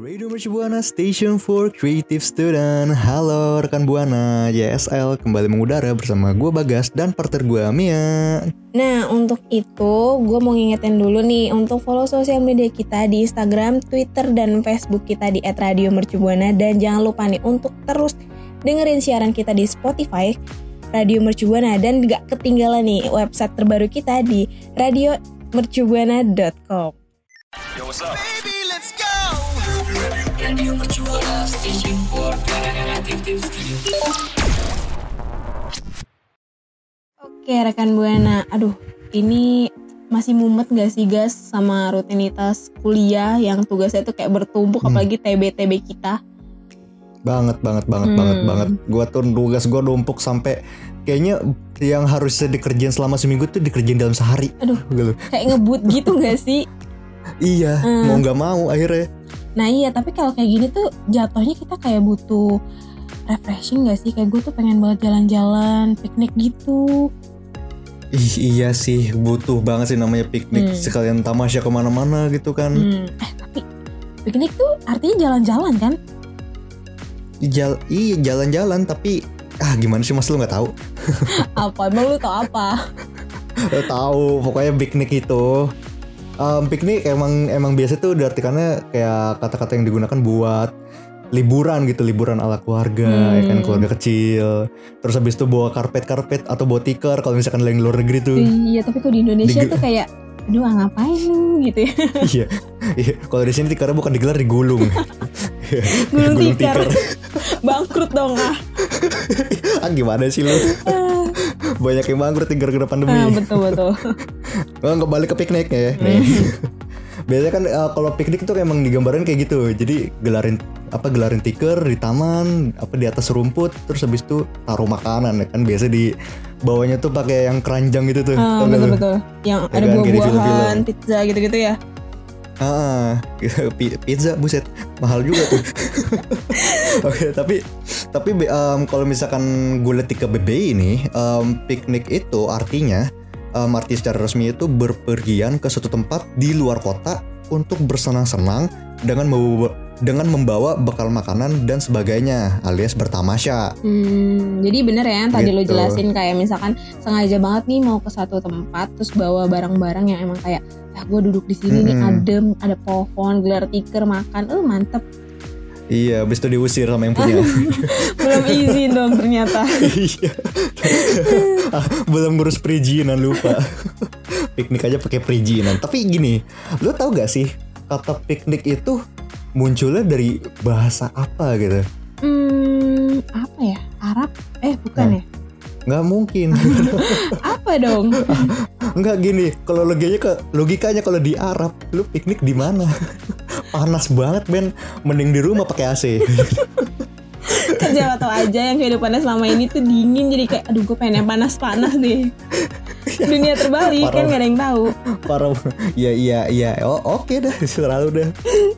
Radio Mercu Buana Station for Creative Student. Halo rekan Buana YSL kembali mengudara bersama gue Bagas dan partner gue Mia. Nah, untuk itu gue mau ngingetin dulu nih untuk follow sosial media kita di Instagram, Twitter, dan Facebook kita di @radiomercubuana. Dan jangan lupa nih untuk terus dengerin siaran kita di Spotify Radio Mercubuana dan gak ketinggalan nih website terbaru kita di radiomercubuana.com. Yo, what's up? Oke rekan Buana, aduh ini masih mumet gak sih guys sama rutinitas kuliah yang tugasnya tuh kayak bertumpuk Hmm. apalagi TB-TB kita. Banget banget banget Hmm. banget banget Gue tuh tugas gue numpuk sampai Kayaknya yang harusnya dikerjain selama seminggu tuh dikerjain dalam sehari Aduh. Gitu. Kayak ngebut gitu gak sih? Iya Hmm. mau nggak mau akhirnya Nah iya tapi kalau kayak gini tuh jatuhnya kita kayak butuh refreshing gak sih? Kayak gue tuh pengen banget jalan-jalan, piknik gitu. Ih, iya sih butuh banget sih namanya piknik Hmm. Sekalian tamasya ke mana-mana gitu kan Hmm. Eh tapi piknik tuh artinya jalan-jalan kan? Jal Iya jalan-jalan tapi Ah gimana sih mas lu nggak tahu Apa? Emang lu tau apa? Tahu pokoknya piknik itu Em, piknik emang emang biasa tuh diartikannya kayak kata-kata yang digunakan buat liburan gitu liburan ala keluarga ya kan Hmm. keluarga kecil. Terus habis itu bawa karpet karpet atau bawa tikar kalau misalkan lagi luar negeri tuh. Iya tapi kok di Indonesia Di- tuh kayak aduh ah, ngapain lu? gitu ya. Iya iya. Kalau di sini tikarnya bukan digelar digulung. Gulung Gulung tikar. bangkrut dong ah. Ah gimana sih lu? Banyak yang bangkrut gara-gara pandemi. Ah, betul betul. Nggak balik ke piknik ya. Nih. Biasanya kan uh, kalau piknik itu emang digambarin kayak gitu. Jadi gelarin apa gelarin tikar di taman, apa di atas rumput, terus habis itu taruh makanan ya kan biasa di bawahnya tuh pakai yang keranjang gitu tuh. Ah, betul betul yang Ya ada kan, buah-buahan pizza gitu-gitu ya Ah, pi- pizza buset mahal juga tuh. Oke, tapi tapi be- em, kalau misalkan gue lihat di KBBI ini, em, piknik itu artinya em, arti secara resmi itu berpergian ke suatu tempat di luar kota untuk bersenang-senang dengan membawa, dengan membawa bekal makanan dan sebagainya alias bertamasya. Hmm, jadi bener ya yang tadi lo Gitu. jelasin kayak misalkan sengaja banget nih mau ke satu tempat terus bawa barang-barang yang emang kayak ah gue duduk di sini nih Mm-mm. adem ada pohon gelar tikar makan eh mantep Iya, habis itu diusir sama yang punya. belum izin dong ternyata Iya. Ah, belum ngurus perizinan lupa. piknik aja pakai perizinan. Tapi gini, lu tau gak sih kata piknik itu munculnya dari bahasa apa gitu? hmm apa ya Arab eh bukan Nah. ya Nggak mungkin. apa dong Nggak gini. Kalau logikanya logikanya kalau di Arab, lu piknik di mana? Panas banget Ben. Mending di rumah pakai AC. kan siapa tau aja yang kehidupannya selama ini tuh dingin jadi kayak aduh gue pengen yang panas-panas deh dunia terbalik kan gak ada yang tahu Parah. Ya iya iya. Oh oke dah. Selalu dah.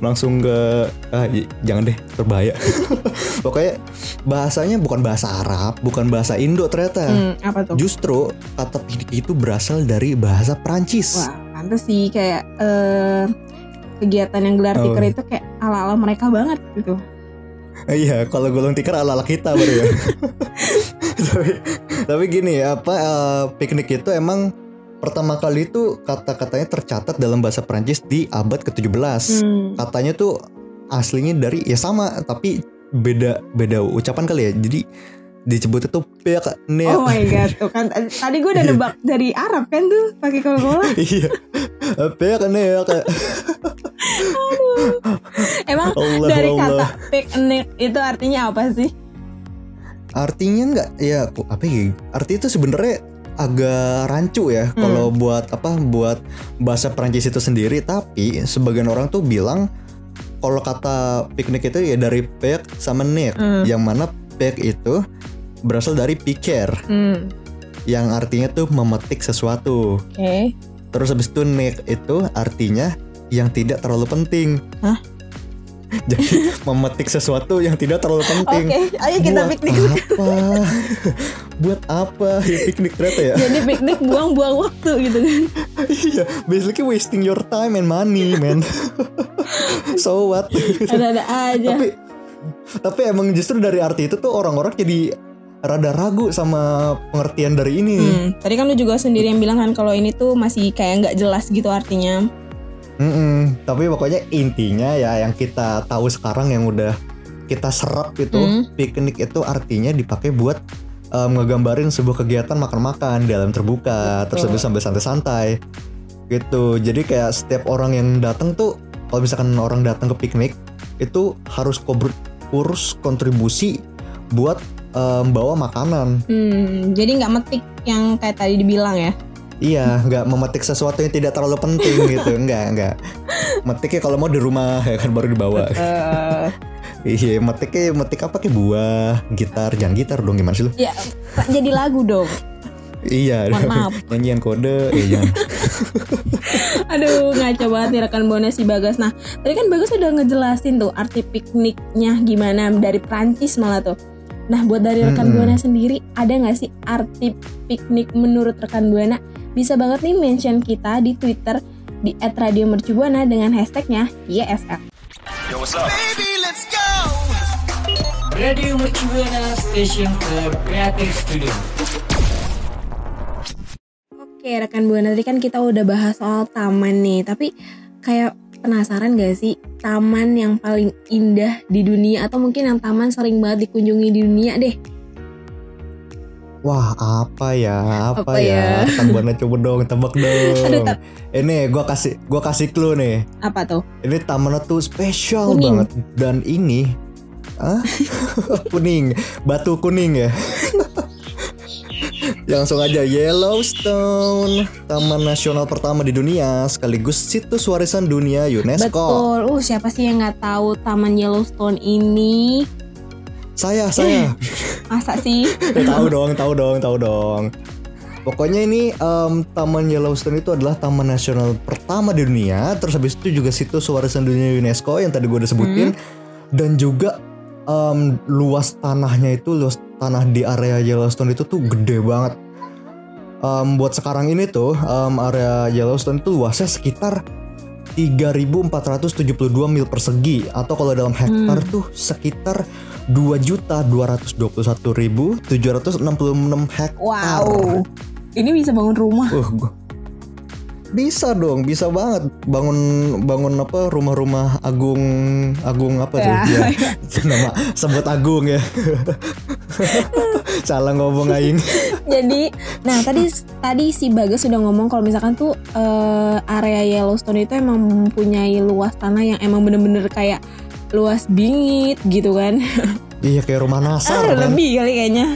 Langsung ke ah, jangan deh berbahaya. Pokoknya bahasanya bukan bahasa Arab, bukan bahasa Indo ternyata. hmm, apa tuh Justru kata piknik itu berasal dari bahasa Prancis. wah pantes sih kayak eh, kegiatan yang gelar Oh. tikar itu kayak ala-ala mereka banget gitu Eh, Iya, kalau gulung tikar ala-ala kita baru ya. tapi tapi gini apa eh, piknik itu emang pertama kali itu kata-katanya tercatat dalam bahasa Prancis di abad ke-17. Hmm. Katanya tuh aslinya dari ya sama tapi beda beda ucapan kali ya. Jadi disebutnya tuh piknik. Oh my god tuh kan tadi gue udah Iya. nebak dari Arab kan tuh pakai Coca-Cola iya. Piknik. Emang Allah dari Allah. kata piknik itu artinya apa sih Artinya nggak ya apa ya? Arti itu sebenarnya agak rancu ya Hmm. kalau buat apa buat bahasa Prancis itu sendiri tapi sebagian orang tuh bilang kalau kata piknik itu ya dari pek sama nek Hmm. yang mana pek itu berasal dari piker hmm. yang artinya tuh memetik sesuatu oke terus habis itu nek itu artinya yang tidak terlalu penting. Hah? Jadi memetik sesuatu yang tidak terlalu penting. Oke, ayo kita Buat piknik. Apa? Buat apa ya piknik ternyata ya? Jadi piknik buang-buang waktu gitu kan. Iya, basically wasting your time and money, man. so what? Ada-ada aja. tapi tapi emang justru dari arti itu tuh orang-orang jadi rada ragu sama pengertian dari ini. Hmm, tadi kan lu juga sendiri yang bilang kan kalau ini tuh masih kayak nggak jelas gitu artinya. Mm-mm. Tapi pokoknya intinya ya yang kita tahu sekarang yang udah kita serap itu Hmm. piknik itu artinya dipakai buat um, ngegambarin sebuah kegiatan makan-makan di alam terbuka terus habis sambil santai-santai gitu. Jadi kayak setiap orang yang datang tuh kalau misalkan orang datang ke piknik itu harus kobr- urus kontribusi buat um, bawa makanan. Hmm, jadi nggak metik yang kayak tadi dibilang ya. Iya, nggak memetik sesuatu yang tidak terlalu penting gitu, enggak, enggak. Metiknya kalau mau di rumah ya kan baru dibawa. Iya, metiknya metik apa kayak buah, gitar, jangan gitar dong gimana sih lu? ya, Pak, jadi lagu dong. Iya, Mohon maaf. nyanyian kode, ya jangan. Aduh, ngaco banget nih rekan Buana si Bagas. Nah, tadi kan Bagas udah ngejelasin tuh arti pikniknya gimana dari Prancis malah tuh. Nah, buat dari rekan Mm-mm. Buana sendiri, ada nggak sih arti piknik menurut rekan Buana? Bisa banget nih mention kita di Twitter di @radiomercubuana dengan hashtagnya YSL. Yo, what's up? Radio Mercubuana Station for Creative Studio. Oke, rekan Buana tadi kan kita udah bahas soal taman nih, tapi kayak penasaran gak sih taman yang paling indah di dunia atau mungkin yang taman sering banget dikunjungi di dunia deh? Wah, apa ya? Apa, Apa ya? ya? Buana coba dong, tebak dong. Aduh, Ini gua kasih gua kasih clue nih. Apa tuh? Ini tamannya tuh spesial Kuning. banget dan ini kuning, batu kuning ya. Ya, Langsung aja Yellowstone, taman nasional pertama di dunia sekaligus situs warisan dunia UNESCO. Betul. Uh, siapa sih yang nggak tahu Taman Yellowstone ini? Saya, saya. Masa sih? Eh, tahu dong, tahu dong, tahu dong. Pokoknya ini em, Taman Yellowstone itu adalah taman nasional pertama di dunia. Terus habis itu juga situs warisan dunia UNESCO yang tadi gue udah sebutin. Dan juga em, luas tanahnya itu luas tanah di area Yellowstone itu tuh gede banget. Em, buat sekarang ini tuh em, area Yellowstone itu luasnya sekitar 3.472 mil persegi atau kalau dalam hektar tuh sekitar 2.221.766 hektar. Wow. Ini bisa bangun rumah. Uh, bisa dong, bisa banget bangun bangun apa rumah-rumah agung agung apa tuh Ya. ya. nama sebut agung ya. Salah ngomong aing. Jadi, nah tadi tadi si Bagas sudah ngomong kalau misalkan tuh eh, area Yellowstone itu emang mempunyai luas tanah yang emang bener-bener kayak luas bingit gitu kan. Iya kayak rumah Nasar Ah, kan. lebih kali kayaknya.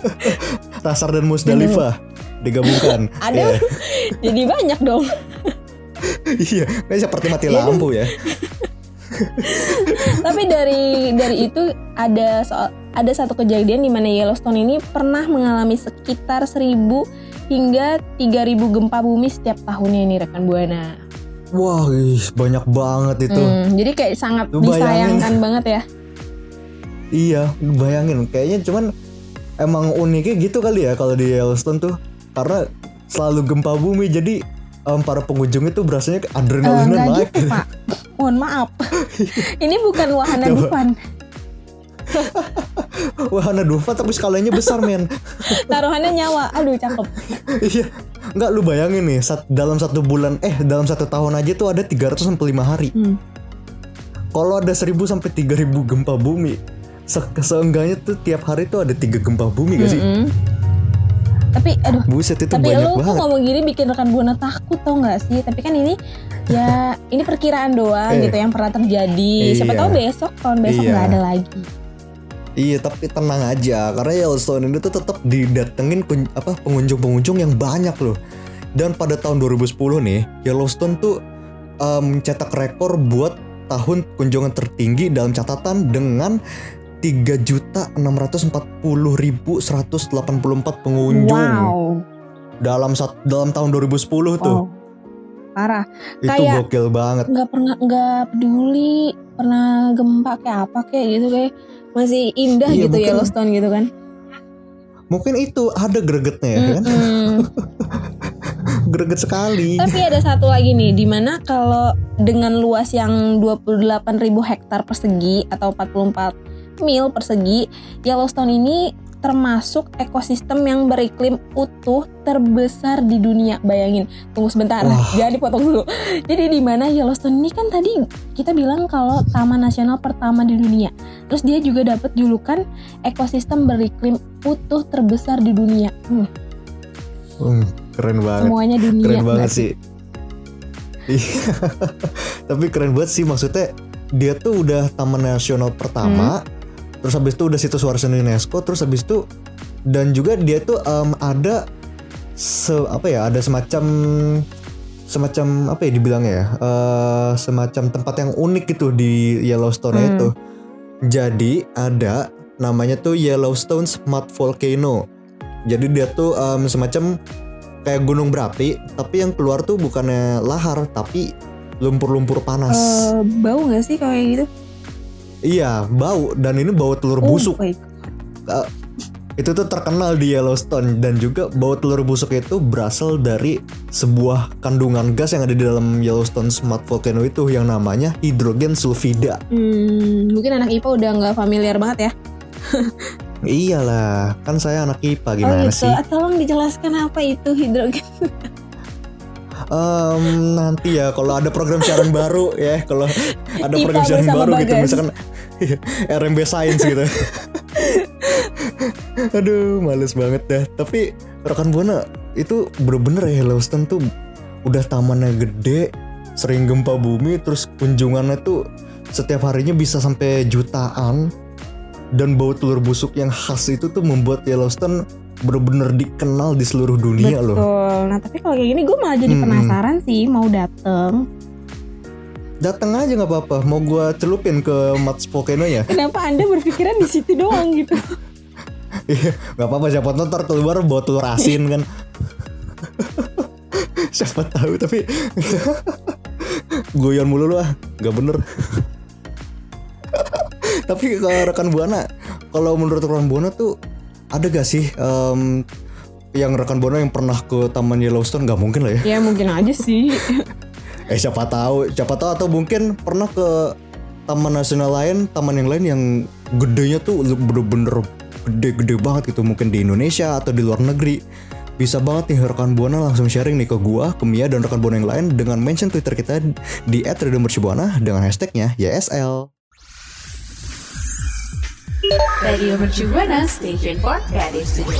Nasar dan Musdalifah digabungkan. Aduh. Jadi banyak dong. Iya, kayak seperti mati lampu ya. Tapi dari dari itu ada soal ada satu kejadian di mana Yellowstone ini pernah mengalami sekitar 1000 hingga 3000 gempa bumi setiap tahunnya ini rekan Buana. Wah, ih, banyak banget itu. Hmm, jadi kayak sangat Lu bayangin. disayangkan banget ya. Iya, bayangin kayaknya cuman emang uniknya gitu kali ya kalau di Yellowstone tuh karena selalu gempa bumi jadi em, para pengunjung itu berasanya Eh, adrenalinnya Enggak naik. gitu pak. Mohon maaf. ini bukan wahana Coba. Wahana Dufan tapi skalanya besar men. Taruhannya nyawa. Aduh cakep. Iya, nggak lu bayangin nih sat- dalam satu bulan eh dalam satu tahun aja tuh ada 365 hari. Hmm. Kalau ada 1000 sampai 3000 gempa bumi, se- seenggaknya tuh tiap hari tuh ada tiga gempa bumi gak sih? Tapi aduh. Buset itu Tapi banyak lu kok banget. ngomong gini bikin rekan buana takut tau gak sih? Tapi kan ini ya ini perkiraan doang Eh. gitu yang pernah terjadi. Siapa Iya. tahu besok tahun besok Iya. nggak ada lagi. Iya tapi tenang aja karena Yellowstone ini tuh tetap didatengin apa pengunjung-pengunjung yang banyak loh. Dan pada tahun 2010 nih Yellowstone tuh mencetak rekor buat tahun kunjungan tertinggi dalam catatan dengan 3.640.184 pengunjung Wow. dalam dalam tahun 2010 tuh. Wow. parah itu Kayak- gokil banget nggak pernah nggak peduli pernah gempa kayak apa kayak gitu kayak masih indah Iya, gitu mungkin- Yellowstone gitu kan? Mungkin itu ada gregetnya ya kan? Mm-mm. greget sekali. Tapi ada satu lagi nih, di mana kalau dengan luas yang 28.000 hektar persegi atau 44 mil persegi, Yellowstone ini termasuk ekosistem yang beriklim utuh terbesar di dunia. Bayangin, tunggu sebentar, Wah. jangan dipotong dulu. Jadi di mana Yellowstone ini kan tadi kita bilang kalau taman nasional pertama di dunia. Terus dia juga dapat julukan ekosistem beriklim utuh terbesar di dunia. Hmm, Hmm, keren banget semuanya dunia. keren banget nggak sih Iya. tapi keren banget sih maksudnya dia tuh udah taman nasional pertama terus habis itu udah situs warisan UNESCO terus habis itu dan juga dia tuh em, ada se apa ya ada semacam semacam apa ya dibilangnya ya eh, semacam tempat yang unik gitu di Yellowstone Hmm. itu jadi ada namanya tuh Yellowstone Smart Volcano jadi dia tuh em, semacam kayak gunung berapi tapi yang keluar tuh bukannya lahar tapi lumpur-lumpur panas Eh, bau nggak sih kayak gitu? Iya bau dan ini bau telur busuk Oh, baik. itu tuh terkenal di Yellowstone dan juga bau telur busuk itu berasal dari sebuah kandungan gas yang ada di dalam Yellowstone Smart Volcano itu yang namanya hidrogen sulfida. Hmm, mungkin anak IPA udah nggak familiar banget ya. Iyalah, kan saya anak IPA oh gimana gitu. sih? Ah, Tolong dijelaskan apa itu hidrogen. Em, nanti ya kalau ada program siaran baru ya, kalau ada IPA program siaran baru gitu misalkan RMB Science gitu. Aduh, males banget dah. Tapi rekan buana itu bener-bener ya Yellowstone tuh udah tamannya gede, sering gempa bumi, terus kunjungannya tuh setiap harinya bisa sampai jutaan. Dan bau telur busuk yang khas itu tuh membuat Yellowstone bener-bener dikenal di seluruh dunia loh. Betul. Nah tapi kalau kayak gini gue malah jadi Hmm. penasaran sih mau dateng. Dateng aja nggak apa-apa. Mau gua celupin ke Mats Volcano ya? Kenapa anda berpikiran di situ doang gitu? Iya, nggak apa-apa. Siapa tahu ntar keluar bawa telur asin kan. siapa tahu tapi goyon mulu lu ah, nggak bener. tapi kalau rekan buana, kalau menurut rekan buana tuh ada gak sih em, yang rekan buana yang pernah ke Taman Yellowstone? Nggak mungkin lah ya. ya mungkin aja sih. Eh siapa tahu, siapa tahu atau mungkin pernah ke taman nasional lain, taman yang lain yang gedenya tuh bener-bener gede-gede banget gitu mungkin di Indonesia atau di luar negeri. Bisa banget nih rekan Buana langsung sharing nih ke gua, ke Mia dan rekan Buana yang lain dengan mention Twitter kita di @radiomercubuana dengan hashtagnya YSL. Radio Mercu Buana Station for Creative Studio.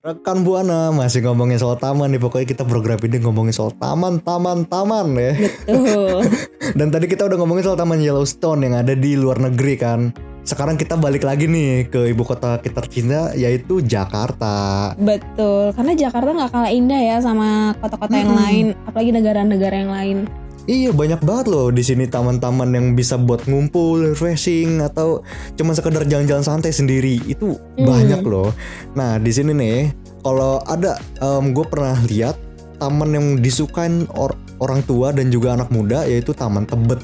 Rekan Buana masih ngomongin soal taman nih pokoknya kita program ini ngomongin soal taman, taman, taman ya. Tuh. Dan tadi kita udah ngomongin soal Taman Yellowstone yang ada di luar negeri kan. Sekarang kita balik lagi nih ke ibu kota kita tercinta yaitu Jakarta. Betul. Karena Jakarta nggak kalah indah ya sama kota-kota yang Mm-mm. lain, apalagi negara-negara yang lain. Iya banyak banget loh di sini taman-taman yang bisa buat ngumpul, refreshing atau cuma sekedar jalan-jalan santai sendiri itu Hmm. banyak loh. Nah di sini nih kalau ada gue pernah lihat taman yang disukain or- orang tua dan juga anak muda yaitu Taman Tebet.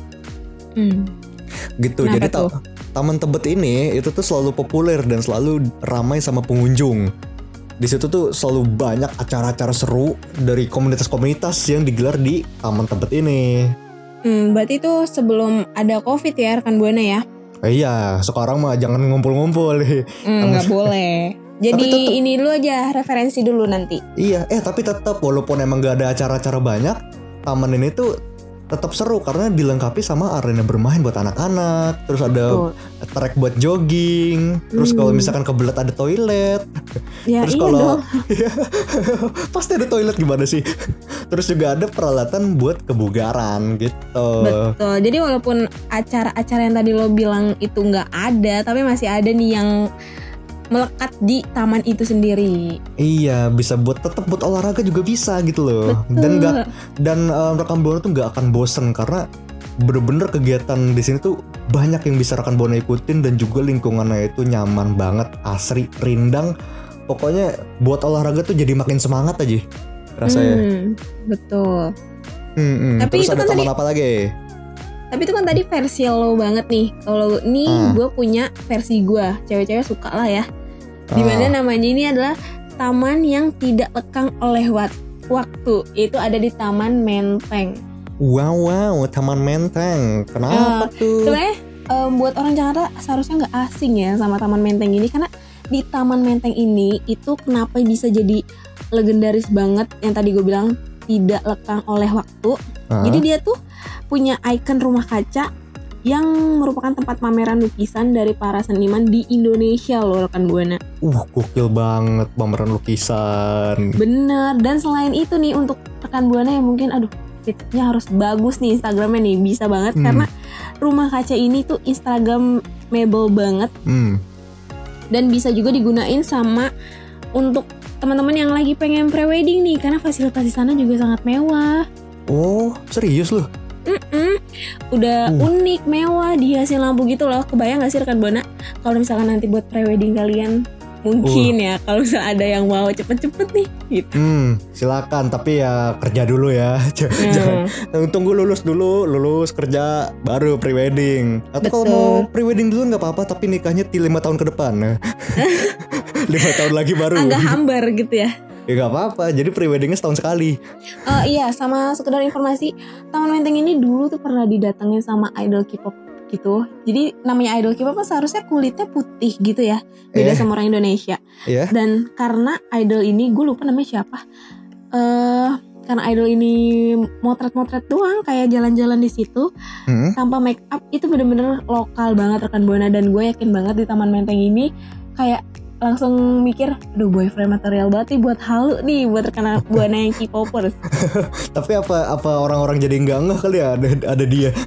Hmm. gitu Kenapa jadi ta- tuh? taman tebet ini itu tuh selalu populer dan selalu ramai sama pengunjung di situ tuh selalu banyak acara-acara seru dari komunitas-komunitas yang digelar di taman tebet ini Hmm, berarti itu sebelum ada covid ya rekan buana ya? Eh, iya sekarang mah jangan ngumpul-ngumpul Hmm, nggak boleh. Jadi tetep- ini dulu aja referensi dulu nanti. iya eh tapi tetap walaupun emang gak ada acara-acara banyak taman ini tuh tetap seru karena dilengkapi sama arena bermain buat anak-anak terus ada track buat jogging terus kalau Hmm. misalkan kebelet ada toilet Ya Terus iya kalau pasti ada toilet gimana sih? Terus juga ada peralatan buat kebugaran gitu. Betul. Jadi walaupun acara-acara yang tadi lo bilang itu nggak ada, tapi masih ada nih yang melekat di taman itu sendiri. Iya, bisa buat tetap buat olahraga juga bisa gitu loh. Betul. Dan nggak dan eh, rekan buana tuh nggak akan bosen karena bener-bener kegiatan di sini tuh banyak yang bisa rekan buana ikutin dan juga lingkungannya itu nyaman banget, asri, rindang. Pokoknya buat olahraga tuh jadi makin semangat aja. rasanya. Hmm, betul. Hmm, hmm. Tapi Terus itu ada kan taman tadi- apa lagi? Tapi itu kan tadi versi lo banget nih. Kalau ini Ah. gue punya versi gue. Cewek-cewek suka lah ya. Di mana Ah. namanya ini adalah taman yang tidak lekang oleh wat- waktu. Itu ada di Taman Menteng. Wow wow, Taman Menteng. Kenapa tuh? Sebenarnya em, buat orang Jakarta seharusnya nggak asing ya sama Taman Menteng ini karena di Taman Menteng ini itu kenapa bisa jadi legendaris banget yang tadi gue bilang tidak lekang oleh waktu. Ah. Jadi dia tuh punya ikon rumah kaca yang merupakan tempat pameran lukisan dari para seniman di Indonesia loh rekan buana. Uh, gokil banget pameran lukisan. Bener. Dan selain itu nih untuk rekan buana yang mungkin aduh fitnya harus bagus nih Instagramnya nih bisa banget Hmm. karena rumah kaca ini tuh Instagramable banget Hmm. dan bisa juga digunain sama untuk teman-teman yang lagi pengen prewedding nih karena fasilitas di sana juga sangat mewah. Oh, serius loh? Mm-mm. Udah Uh. unik, mewah, dihiasin lampu gitu loh. Kebayang gak sih rekan Buana kalau misalkan nanti buat prewedding kalian mungkin ya kalau misalnya ada yang mau cepet-cepet nih gitu. Hmm, silakan. Tapi ya kerja dulu ya. J- Jangan Hmm. tunggu lulus dulu, lulus kerja baru prewedding. Atau kalau mau prewedding dulu nggak apa-apa, tapi nikahnya ti lima tahun ke depan. lima tahun lagi baru. Agak hambar gitu ya. Ya nggak apa-apa. Jadi preweddingnya setahun sekali. Eh, iya, sama sekedar informasi, Taman Menteng ini dulu tuh pernah didatengin sama idol K-pop gitu. Jadi namanya idol K-pop kan seharusnya kulitnya putih gitu ya, beda Eh. sama orang Indonesia. Ya. Dan karena idol ini, gue lupa namanya siapa. Eh, karena idol ini motret-motret doang, kayak jalan-jalan di situ Hmm. tanpa make up itu bener-bener lokal banget rekan buana dan gue yakin banget di Taman Menteng ini kayak langsung mikir, aduh boyfriend material banget nih buat halu nih buat rekan buana yang K-popers. Tapi apa apa orang-orang jadi nggak ngeh kali ya ada ada dia.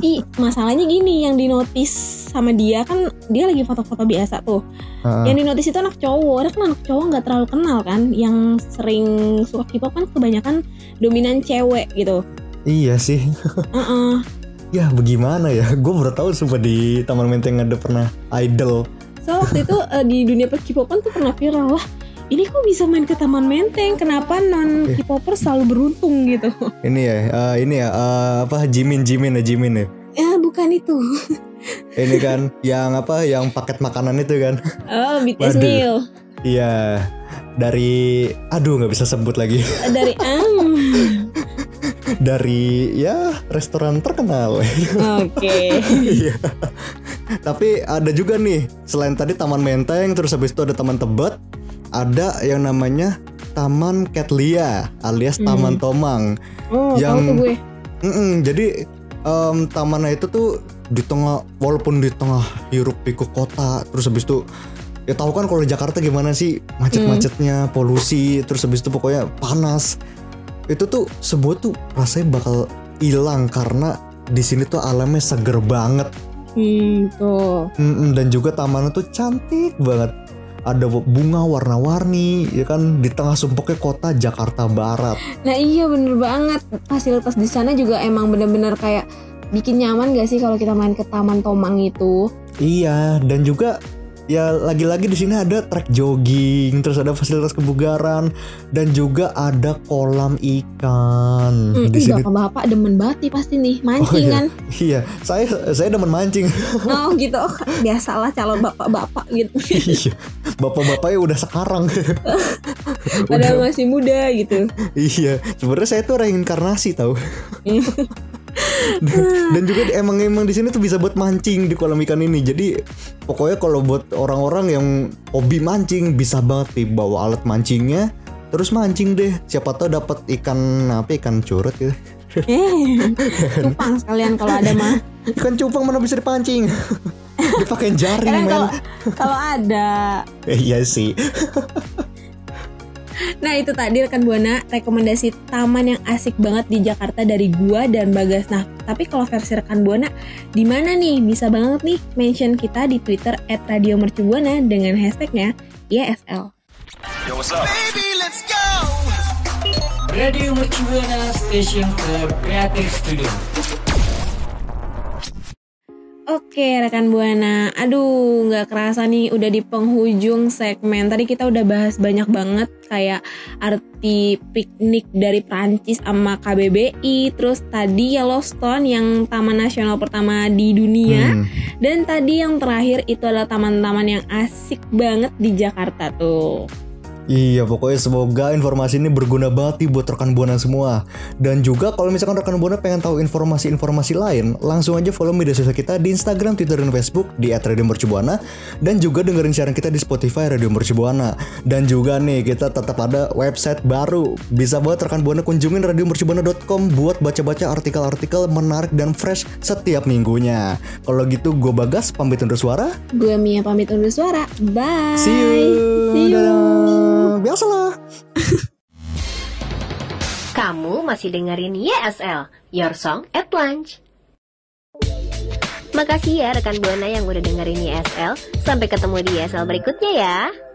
Ih, masalahnya gini yang dinotis sama dia kan dia lagi foto-foto biasa tuh. Ah. Yang dinotis itu anak cowok, ada kan anak cowok nggak terlalu kenal kan. Yang sering suka K-pop kan kebanyakan dominan cewek gitu. Iya sih. Heeh. Ya bagaimana ya? Gue baru tahu sumpah di Taman Menteng ada pernah idol. So waktu itu eh, di dunia per K-popan tuh pernah viral lah. Ini kok bisa main ke Taman Menteng? Kenapa non K-popper selalu beruntung gitu? Ini ya, eh, ini ya eh, apa Jimin Jimin ya Jimin ya. Ya bukan itu. Ini kan yang apa yang paket makanan itu kan. Oh BTS Waduh. meal Iya. Dari aduh nggak bisa sebut lagi. Dari am. Dari ya restoran terkenal. Oke. Iya. Tapi ada juga nih selain tadi Taman Menteng terus habis itu ada Taman Tebet, ada yang namanya Taman Ketlia alias Taman Tomang. Oh Yang- tahu gue. Jadi em, tamannya itu tuh di tengah walaupun di tengah hiruk pikuk kota terus habis itu ya tahu kan kalau di Jakarta gimana sih? Macet-macetnya polusi terus habis itu pokoknya panas. Itu tuh semua tuh rasanya bakal hilang karena di sini tuh alamnya seger banget Hmm tuh. Mm-mm, dan juga tamannya tuh cantik banget ada bunga warna-warni ya kan di tengah sumpuknya kota Jakarta Barat Nah iya bener banget fasilitas di sana juga emang bener-bener kayak bikin nyaman gak sih kalau kita main ke Taman Tomang itu? Iya, dan juga ya lagi-lagi di sini ada trek jogging, terus ada fasilitas kebugaran dan juga ada kolam ikan Hmm, di sini. bapak-bapak demen banget nih pasti nih mancing iya. kan? Iya, saya saya demen mancing. Oh gitu, oh, biasalah calon bapak-bapak gitu. Iya, bapak-bapaknya udah sekarang. Padahal masih muda gitu. iya, sebenarnya saya tuh reinkarnasi tahu. dan, juga emang emang di sini tuh bisa buat mancing di kolam ikan ini. Jadi pokoknya kalau buat orang-orang yang hobi mancing bisa banget nih bawa alat mancingnya terus mancing deh. Siapa tahu dapat ikan apa ikan curut gitu. Eh, cupang sekalian kalau ada mah. Ikan cupang mana bisa dipancing? Dipakai jaring kalau men. kalau ada. Eh, iya sih. Nah itu tadi rekan buana rekomendasi taman yang asik banget di Jakarta dari gua dan Bagas. Nah tapi kalau versi rekan buana di mana nih? Bisa banget nih mention kita di Twitter @radiomercubuana dengan hashtagnya YSL. Yo, what's up? Radio Mercubuana Station for Creative Studio. Oke rekan Buana, aduh nggak kerasa nih udah di penghujung segmen. Tadi kita udah bahas banyak banget kayak arti piknik dari Prancis sama KBBI, terus tadi Yellowstone yang taman nasional pertama di dunia, Hmm. dan tadi yang terakhir itu adalah taman-taman yang asik banget di Jakarta tuh. Iya pokoknya semoga informasi ini berguna banget nih buat rekan buana semua Dan juga kalau misalkan rekan buana pengen tahu informasi-informasi lain Langsung aja follow media sosial kita di Instagram, Twitter, dan Facebook di @radiomercubuana Dan juga dengerin siaran kita di Spotify Radio Mercubuana Dan juga nih kita tetap ada website baru Bisa buat rekan buana kunjungin radiomercubuana.com Buat baca-baca artikel-artikel menarik dan fresh setiap minggunya Kalau gitu gue Bagas pamit undur suara Gue Mia pamit undur suara. Bye. See you, See you. Dadah. Biasalah Kamu masih dengerin YSL, Your Song at Lunch. Makasih ya rekan Buana yang udah dengerin YSL. Sampai ketemu di YSL berikutnya ya.